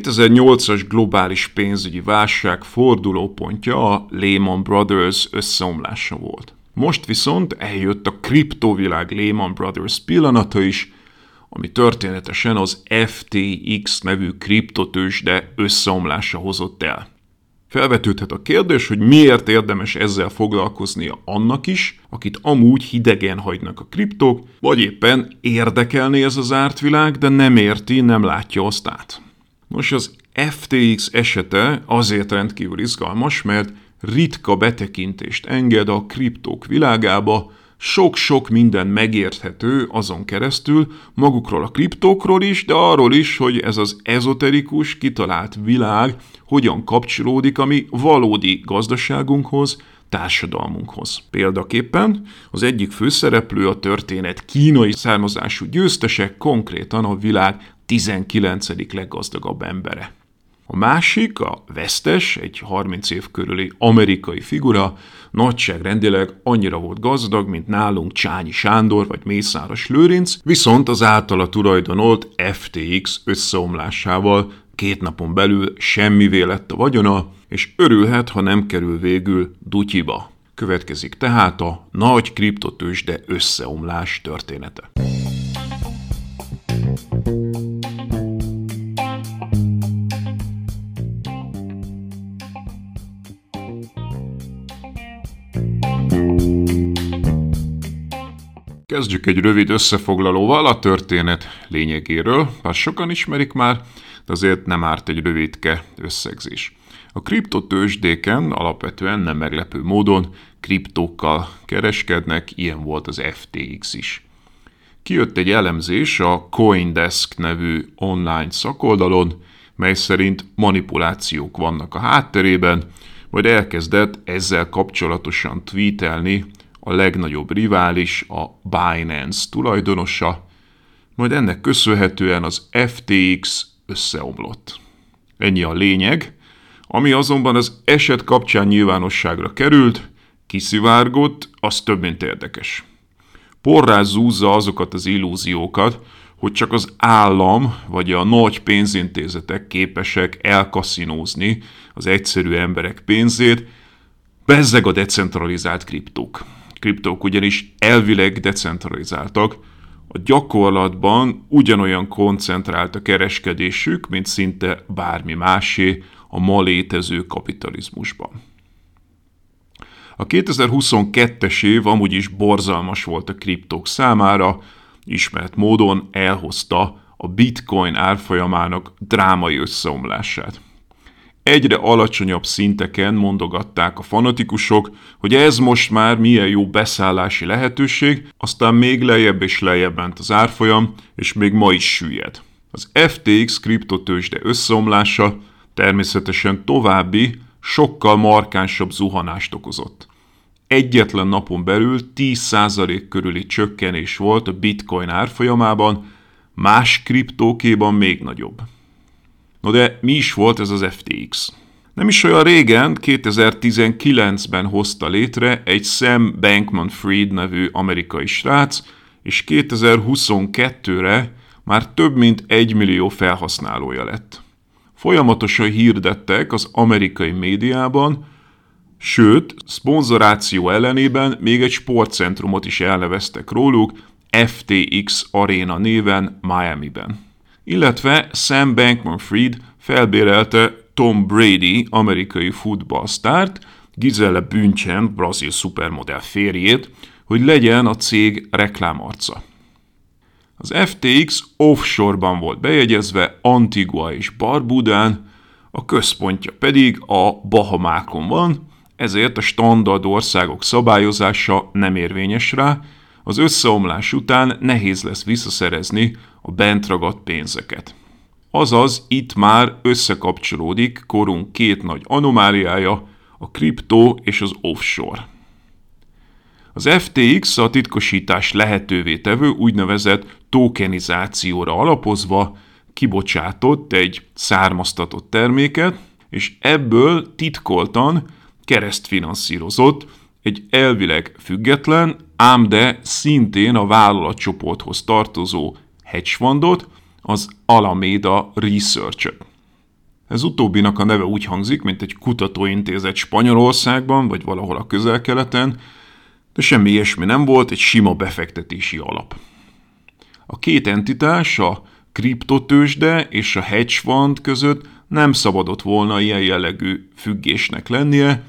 2008-as globális pénzügyi válság fordulópontja a Lehman Brothers összeomlása volt. Most viszont eljött a kriptovilág Lehman Brothers pillanata is, ami történetesen az FTX nevű kriptotősde összeomlása hozott el. Felvetődhet a kérdés, hogy miért érdemes ezzel foglalkoznia annak is, akit amúgy hidegen hagynak a kriptók, vagy éppen érdekelné ez az ártvilág, de nem érti, nem látja azt át. Nos, az FTX esete azért rendkívül izgalmas, mert ritka betekintést enged a kriptók világába, sok-sok minden megérthető azon keresztül, magukról a kriptókról is, de arról is, hogy ez az ezoterikus, kitalált világ hogyan kapcsolódik a mi valódi gazdaságunkhoz, társadalmunkhoz. Példaképpen az egyik főszereplő a történet kínai származású győztese, konkrétan a világ 19. leggazdagabb embere. A másik, a vesztes, egy 30 év körüli amerikai figura, nagyságrendileg annyira volt gazdag, mint nálunk Csányi Sándor vagy Mészáros Lőrinc, viszont az általa tulajdonolt FTX összeomlásával két napon belül semmivé lett a vagyona, és örülhet, ha nem kerül végül dutyiba. Következik tehát a nagy kriptotősde összeomlás története. Kezdjük egy rövid összefoglalóval a történet lényegéről, bár sokan ismerik már, de azért nem árt egy rövidke összegzés. A kriptotősdéken alapvetően nem meglepő módon kriptókkal kereskednek, ilyen volt az FTX is. Kijött egy elemzés a Coindesk nevű online szakoldalon, mely szerint manipulációk vannak a hátterében, majd elkezdett ezzel kapcsolatosan tweetelni a legnagyobb rivális, a Binance tulajdonosa, majd ennek köszönhetően az FTX összeomlott. Ennyi a lényeg, ami azonban az eset kapcsán nyilvánosságra került, kiszivárgott, az több mint érdekes. Porrá zúzza azokat az illúziókat, hogy csak az állam vagy a nagy pénzintézetek képesek elkaszinózni az egyszerű emberek pénzét, bezzeg a decentralizált kriptók kriptók ugyanis elvileg decentralizáltak, a gyakorlatban ugyanolyan koncentrált a kereskedésük, mint szinte bármi másé a ma létező kapitalizmusban. A 2022-es év amúgy is borzalmas volt a kriptók számára, ismert módon elhozta a bitcoin árfolyamának drámai összeomlását egyre alacsonyabb szinteken mondogatták a fanatikusok, hogy ez most már milyen jó beszállási lehetőség, aztán még lejjebb és lejjebb ment az árfolyam, és még ma is süllyed. Az FTX kriptotősde összeomlása természetesen további, sokkal markánsabb zuhanást okozott. Egyetlen napon belül 10% körüli csökkenés volt a bitcoin árfolyamában, más kriptókéban még nagyobb. No de mi is volt ez az FTX? Nem is olyan régen, 2019-ben hozta létre egy Sam Bankman-Fried nevű amerikai srác, és 2022-re már több mint egy millió felhasználója lett. Folyamatosan hirdettek az amerikai médiában, sőt, szponzoráció ellenében még egy sportcentrumot is elneveztek róluk, FTX Arena néven Miami-ben illetve Sam Bankman-Fried felbérelte Tom Brady, amerikai futballsztárt, Gizelle Bündchen, brazil szupermodell férjét, hogy legyen a cég reklámarca. Az FTX offshore-ban volt bejegyezve Antigua és Barbudán, a központja pedig a Bahamákon van, ezért a standard országok szabályozása nem érvényes rá, az összeomlás után nehéz lesz visszaszerezni a bent ragadt pénzeket. Azaz itt már összekapcsolódik korunk két nagy anomáliája, a kriptó és az offshore. Az FTX a titkosítás lehetővé tevő úgynevezett tokenizációra alapozva kibocsátott egy származtatott terméket, és ebből titkoltan keresztfinanszírozott egy elvileg független, ám de szintén a vállalatcsoporthoz tartozó hedge fundot, az Alameda Research-et. Ez utóbbinak a neve úgy hangzik, mint egy kutatóintézet Spanyolországban, vagy valahol a közel-keleten, de semmi ilyesmi nem volt, egy sima befektetési alap. A két entitás, a kriptotősde és a hedge fund között nem szabadott volna ilyen jellegű függésnek lennie,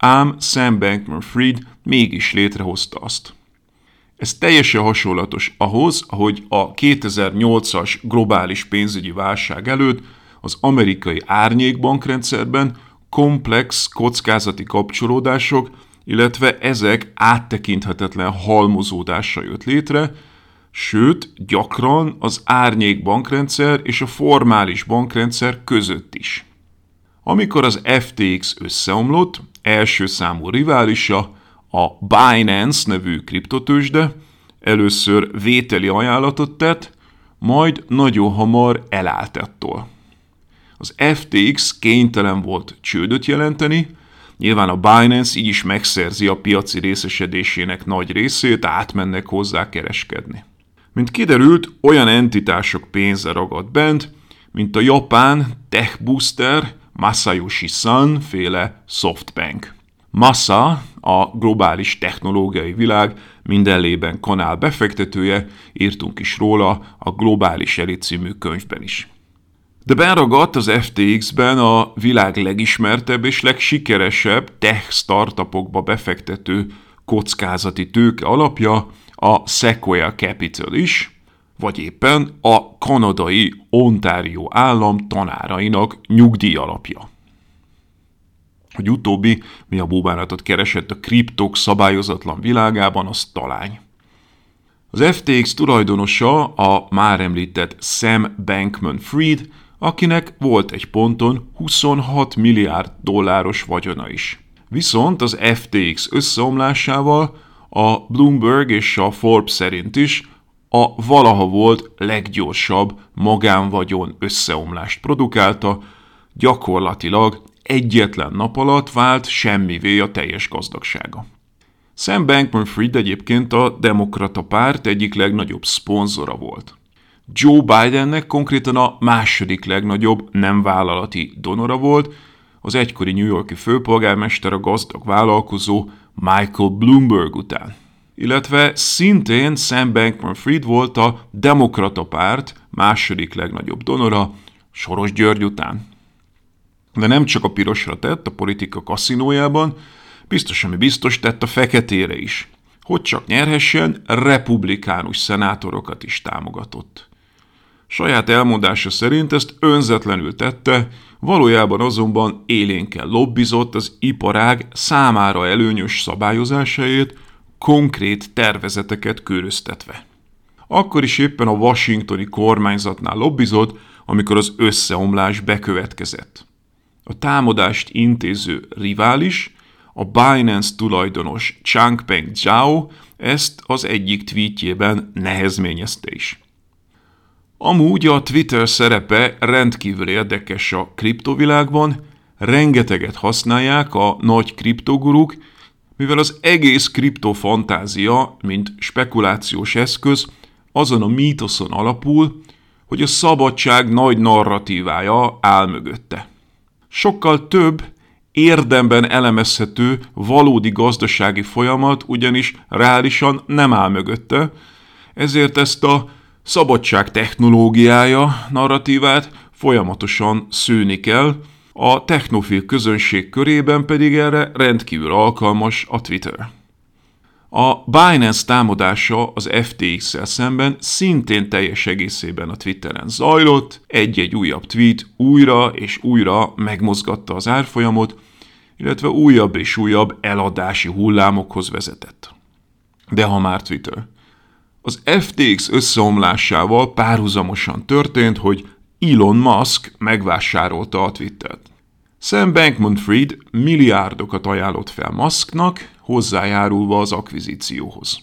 ám Sam Bankman-Fried mégis létrehozta azt. Ez teljesen hasonlatos ahhoz, ahogy a 2008-as globális pénzügyi válság előtt az amerikai árnyékbankrendszerben komplex kockázati kapcsolódások, illetve ezek áttekinthetetlen halmozódása jött létre, sőt, gyakran az árnyék bankrendszer és a formális bankrendszer között is. Amikor az FTX összeomlott, első számú riválisa, a Binance nevű kriptotősde először vételi ajánlatot tett, majd nagyon hamar elállt ettől. Az FTX kénytelen volt csődöt jelenteni, nyilván a Binance így is megszerzi a piaci részesedésének nagy részét, átmennek hozzá kereskedni. Mint kiderült, olyan entitások pénze ragadt bent, mint a japán tech booster Masayoshi Son féle Softbank. Massa, a globális technológiai világ mindenlében kanál befektetője, írtunk is róla a Globális Elit című könyvben is. De beragadt az FTX-ben a világ legismertebb és legsikeresebb tech startupokba befektető kockázati tőke alapja, a Sequoia Capital is, vagy éppen a kanadai Ontario állam tanárainak nyugdíj alapja. Hogy utóbbi mi a búbánatot keresett a kriptok szabályozatlan világában, az talány. Az FTX tulajdonosa a már említett Sam Bankman-Fried, akinek volt egy ponton 26 milliárd dolláros vagyona is. Viszont az FTX összeomlásával a Bloomberg és a Forbes szerint is a valaha volt leggyorsabb magánvagyon összeomlást produkálta, gyakorlatilag egyetlen nap alatt vált semmivé a teljes gazdagsága. Sam Bankman-Fried egyébként a demokrata párt egyik legnagyobb szponzora volt. Joe Bidennek konkrétan a második legnagyobb nem vállalati donora volt, az egykori New Yorki főpolgármester a gazdag vállalkozó Michael Bloomberg után. Illetve szintén Sam Bankman-Fried volt a Demokrata párt második legnagyobb donora Soros György után. De nem csak a pirosra tett a politika kaszinójában, biztos, ami biztos tett a feketére is. Hogy csak nyerhessen, republikánus szenátorokat is támogatott. Saját elmondása szerint ezt önzetlenül tette, valójában azonban élénken lobbizott az iparág számára előnyös szabályozásáért, konkrét tervezeteket köröztetve. Akkor is éppen a washingtoni kormányzatnál lobbizott, amikor az összeomlás bekövetkezett. A támadást intéző rivális, a Binance tulajdonos Changpeng Zhao ezt az egyik tweetjében nehezményezte is. Amúgy a Twitter szerepe rendkívül érdekes a kriptovilágban, rengeteget használják a nagy kriptoguruk, mivel az egész kriptofantázia, mint spekulációs eszköz, azon a mítoszon alapul, hogy a szabadság nagy narratívája áll mögötte. Sokkal több, érdemben elemezhető valódi gazdasági folyamat ugyanis reálisan nem áll mögötte, ezért ezt a szabadság technológiája narratívát folyamatosan szűni kell, a technofil közönség körében pedig erre rendkívül alkalmas a Twitter. A Binance támadása az FTX-szel szemben szintén teljes egészében a Twitteren zajlott, egy-egy újabb tweet újra és újra megmozgatta az árfolyamot, illetve újabb és újabb eladási hullámokhoz vezetett. De ha már Twitter. Az FTX összeomlásával párhuzamosan történt, hogy Elon Musk megvásárolta a Twittert. Sam Bankman-Fried milliárdokat ajánlott fel Musknak, hozzájárulva az akvizícióhoz.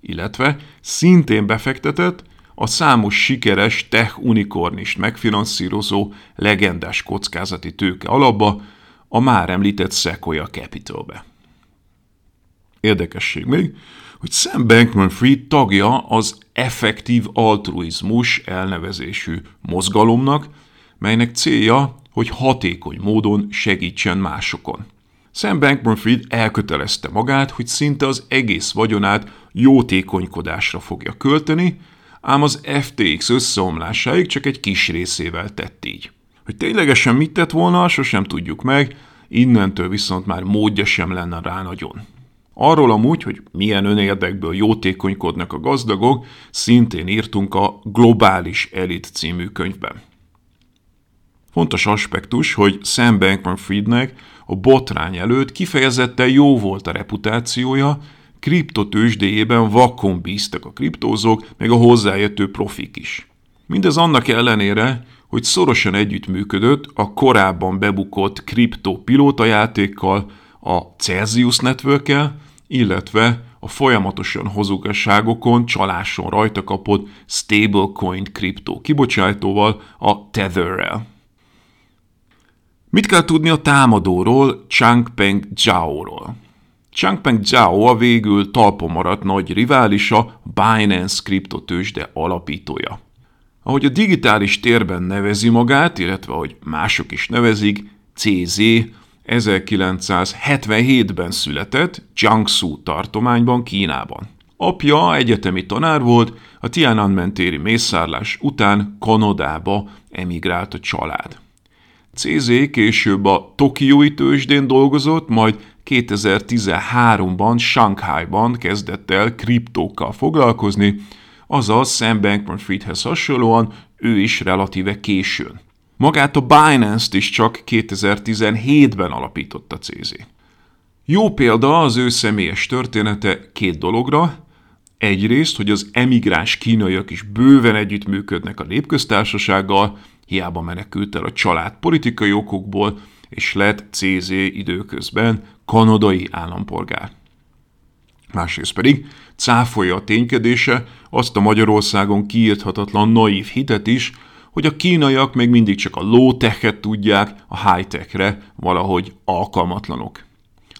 Illetve szintén befektetett a számos sikeres tech unikornist megfinanszírozó legendás kockázati tőke alapba, a már említett Sequoia Capitalbe. Érdekesség még, hogy Sam Bankman-Fried tagja az effektív altruizmus elnevezésű mozgalomnak, melynek célja, hogy hatékony módon segítsen másokon. Sam Bankman-Fried elkötelezte magát, hogy szinte az egész vagyonát jótékonykodásra fogja költeni, ám az FTX összeomlásáig csak egy kis részével tett így. Hogy ténylegesen mit tett volna, sosem tudjuk meg, innentől viszont már módja sem lenne rá nagyon. Arról amúgy, hogy milyen önérdekből jótékonykodnak a gazdagok, szintén írtunk a Globális Elit című könyvben. Fontos aspektus, hogy Sam Bankman-Friednek a botrány előtt kifejezetten jó volt a reputációja, kriptotősdéjében vakon bíztak a kriptózók, meg a hozzáértő profik is. Mindez annak ellenére, hogy szorosan együttműködött a korábban bebukott kriptó játékkal, a Celsius network illetve a folyamatosan hozugasságokon, csaláson rajta kapott stablecoin kriptó kibocsátóval, a Tetherrel. Mit kell tudni a támadóról, Changpeng Zhao-ról? Changpeng Zhao a végül talpon maradt nagy riválisa, Binance kriptotősde alapítója. Ahogy a digitális térben nevezi magát, illetve ahogy mások is nevezik, CZ 1977-ben született Jiangsu tartományban, Kínában. Apja egyetemi tanár volt, a Tiananmen téri mészárlás után Kanadába emigrált a család. CZ később a Tokiói tőzsdén dolgozott, majd 2013-ban Shanghai-ban kezdett el kriptókkal foglalkozni, azaz Sam Bankman-Friedhez hasonlóan ő is relatíve későn. Magát a Binance-t is csak 2017-ben alapította CZ. Jó példa az ő személyes története két dologra. Egyrészt, hogy az emigráns kínaiak is bőven együttműködnek a népköztársasággal, hiába menekült el a család politikai okokból, és lett CZ időközben kanadai állampolgár. Másrészt pedig cáfolja a ténykedése azt a Magyarországon kiírthatatlan naív hitet is, hogy a kínaiak még mindig csak a low-tech-et tudják, a high-techre valahogy alkalmatlanok.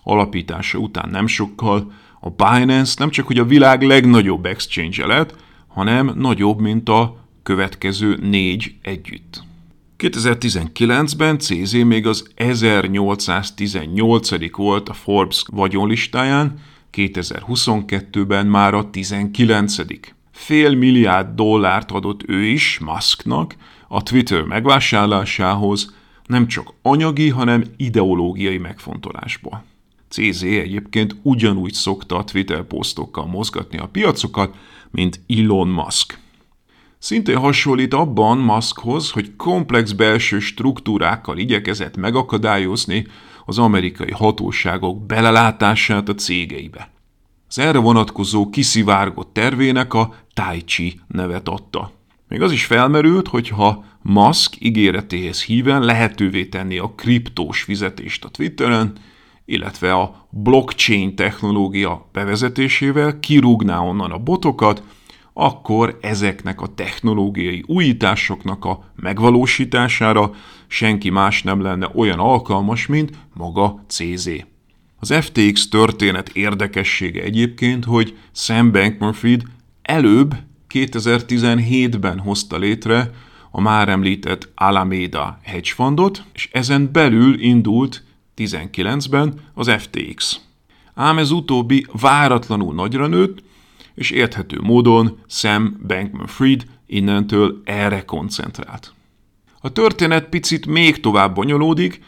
Alapítása után nem sokkal a Binance nem csak hogy a világ legnagyobb exchange lett, hanem nagyobb, mint a következő négy együtt. 2019-ben CZ még az 1818. volt a Forbes vagyonlistáján, 2022-ben már a 19 fél milliárd dollárt adott ő is Musknak a Twitter megvásárlásához, nem csak anyagi, hanem ideológiai megfontolásból. CZ egyébként ugyanúgy szokta a Twitter posztokkal mozgatni a piacokat, mint Elon Musk. Szintén hasonlít abban Muskhoz, hogy komplex belső struktúrákkal igyekezett megakadályozni az amerikai hatóságok belelátását a cégeibe. Az erre vonatkozó kiszivárgott tervének a Tai Chi nevet adta. Még az is felmerült, hogy ha Musk ígéretéhez híven lehetővé tenni a kriptós fizetést a Twitteren, illetve a blockchain technológia bevezetésével kirúgná onnan a botokat, akkor ezeknek a technológiai újításoknak a megvalósítására senki más nem lenne olyan alkalmas, mint maga CZ. Az FTX történet érdekessége egyébként, hogy Sam Bankman-Fried előbb 2017-ben hozta létre a már említett Alameda hedge fundot, és ezen belül indult 19-ben az FTX. Ám ez utóbbi váratlanul nagyra nőtt, és érthető módon Sam Bankman-Fried innentől erre koncentrált. A történet picit még tovább bonyolódik,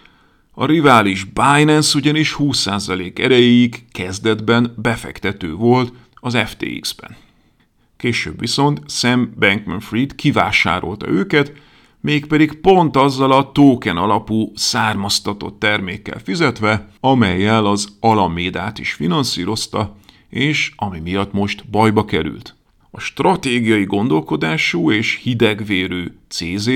a rivális Binance ugyanis 20% erejéig kezdetben befektető volt az FTX-ben. Később viszont Sam Bankman-Fried kivásárolta őket, mégpedig pont azzal a token alapú származtatott termékkel fizetve, amelyel az Alamédát is finanszírozta, és ami miatt most bajba került. A stratégiai gondolkodású és hidegvérű CZ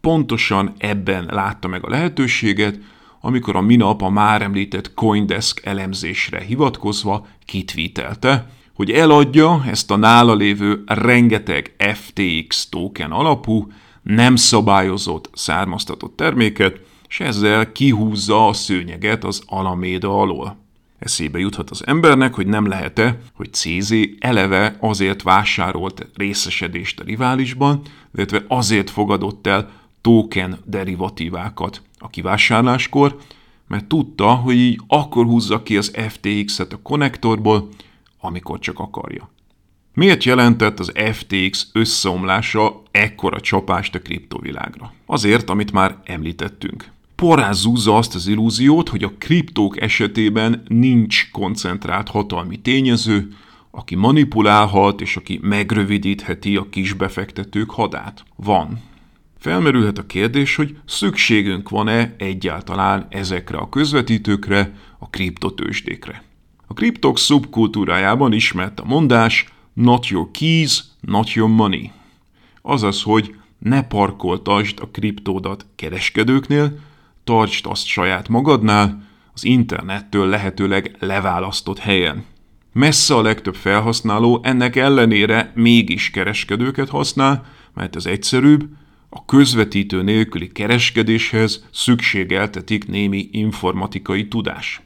pontosan ebben látta meg a lehetőséget, amikor a minap a már említett Coindesk elemzésre hivatkozva kitvítelte, hogy eladja ezt a nála lévő rengeteg FTX token alapú, nem szabályozott származtatott terméket, és ezzel kihúzza a szőnyeget az Alaméda alól. Eszébe juthat az embernek, hogy nem lehet-e, hogy CZ eleve azért vásárolt részesedést a riválisban, illetve azért fogadott el token derivatívákat a kivásárláskor, mert tudta, hogy így akkor húzza ki az FTX-et a konnektorból, amikor csak akarja. Miért jelentett az FTX összeomlása ekkora csapást a kriptovilágra? Azért, amit már említettünk. Porrázúzza azt az illúziót, hogy a kriptók esetében nincs koncentrált hatalmi tényező, aki manipulálhat és aki megrövidítheti a kisbefektetők hadát. Van. Felmerülhet a kérdés, hogy szükségünk van-e egyáltalán ezekre a közvetítőkre, a kriptotősdékre. A kriptok szubkultúrájában ismert a mondás not your keys, not your money. Azaz, hogy ne parkoltasd a kriptódat kereskedőknél, tartsd azt saját magadnál, az internettől lehetőleg leválasztott helyen. Messze a legtöbb felhasználó ennek ellenére mégis kereskedőket használ, mert ez egyszerűbb, a közvetítő nélküli kereskedéshez szükségeltetik némi informatikai tudás.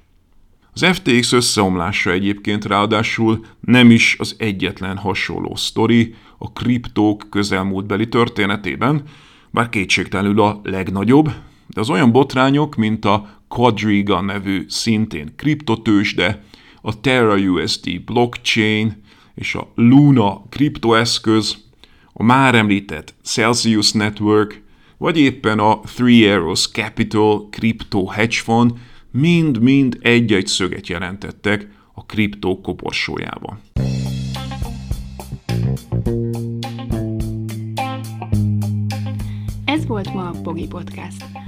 Az FTX összeomlása egyébként ráadásul nem is az egyetlen hasonló sztori a kriptók közelmúltbeli történetében, bár kétségtelenül a legnagyobb, de az olyan botrányok, mint a Quadriga nevű szintén kriptotősde, a Terra USD blockchain és a Luna kriptoeszköz, a már említett Celsius Network, vagy éppen a Three Arrows Capital Crypto Hedge Fund mind-mind egy-egy szöget jelentettek a kriptó koporsójában. Ez volt ma a Pogi Podcast.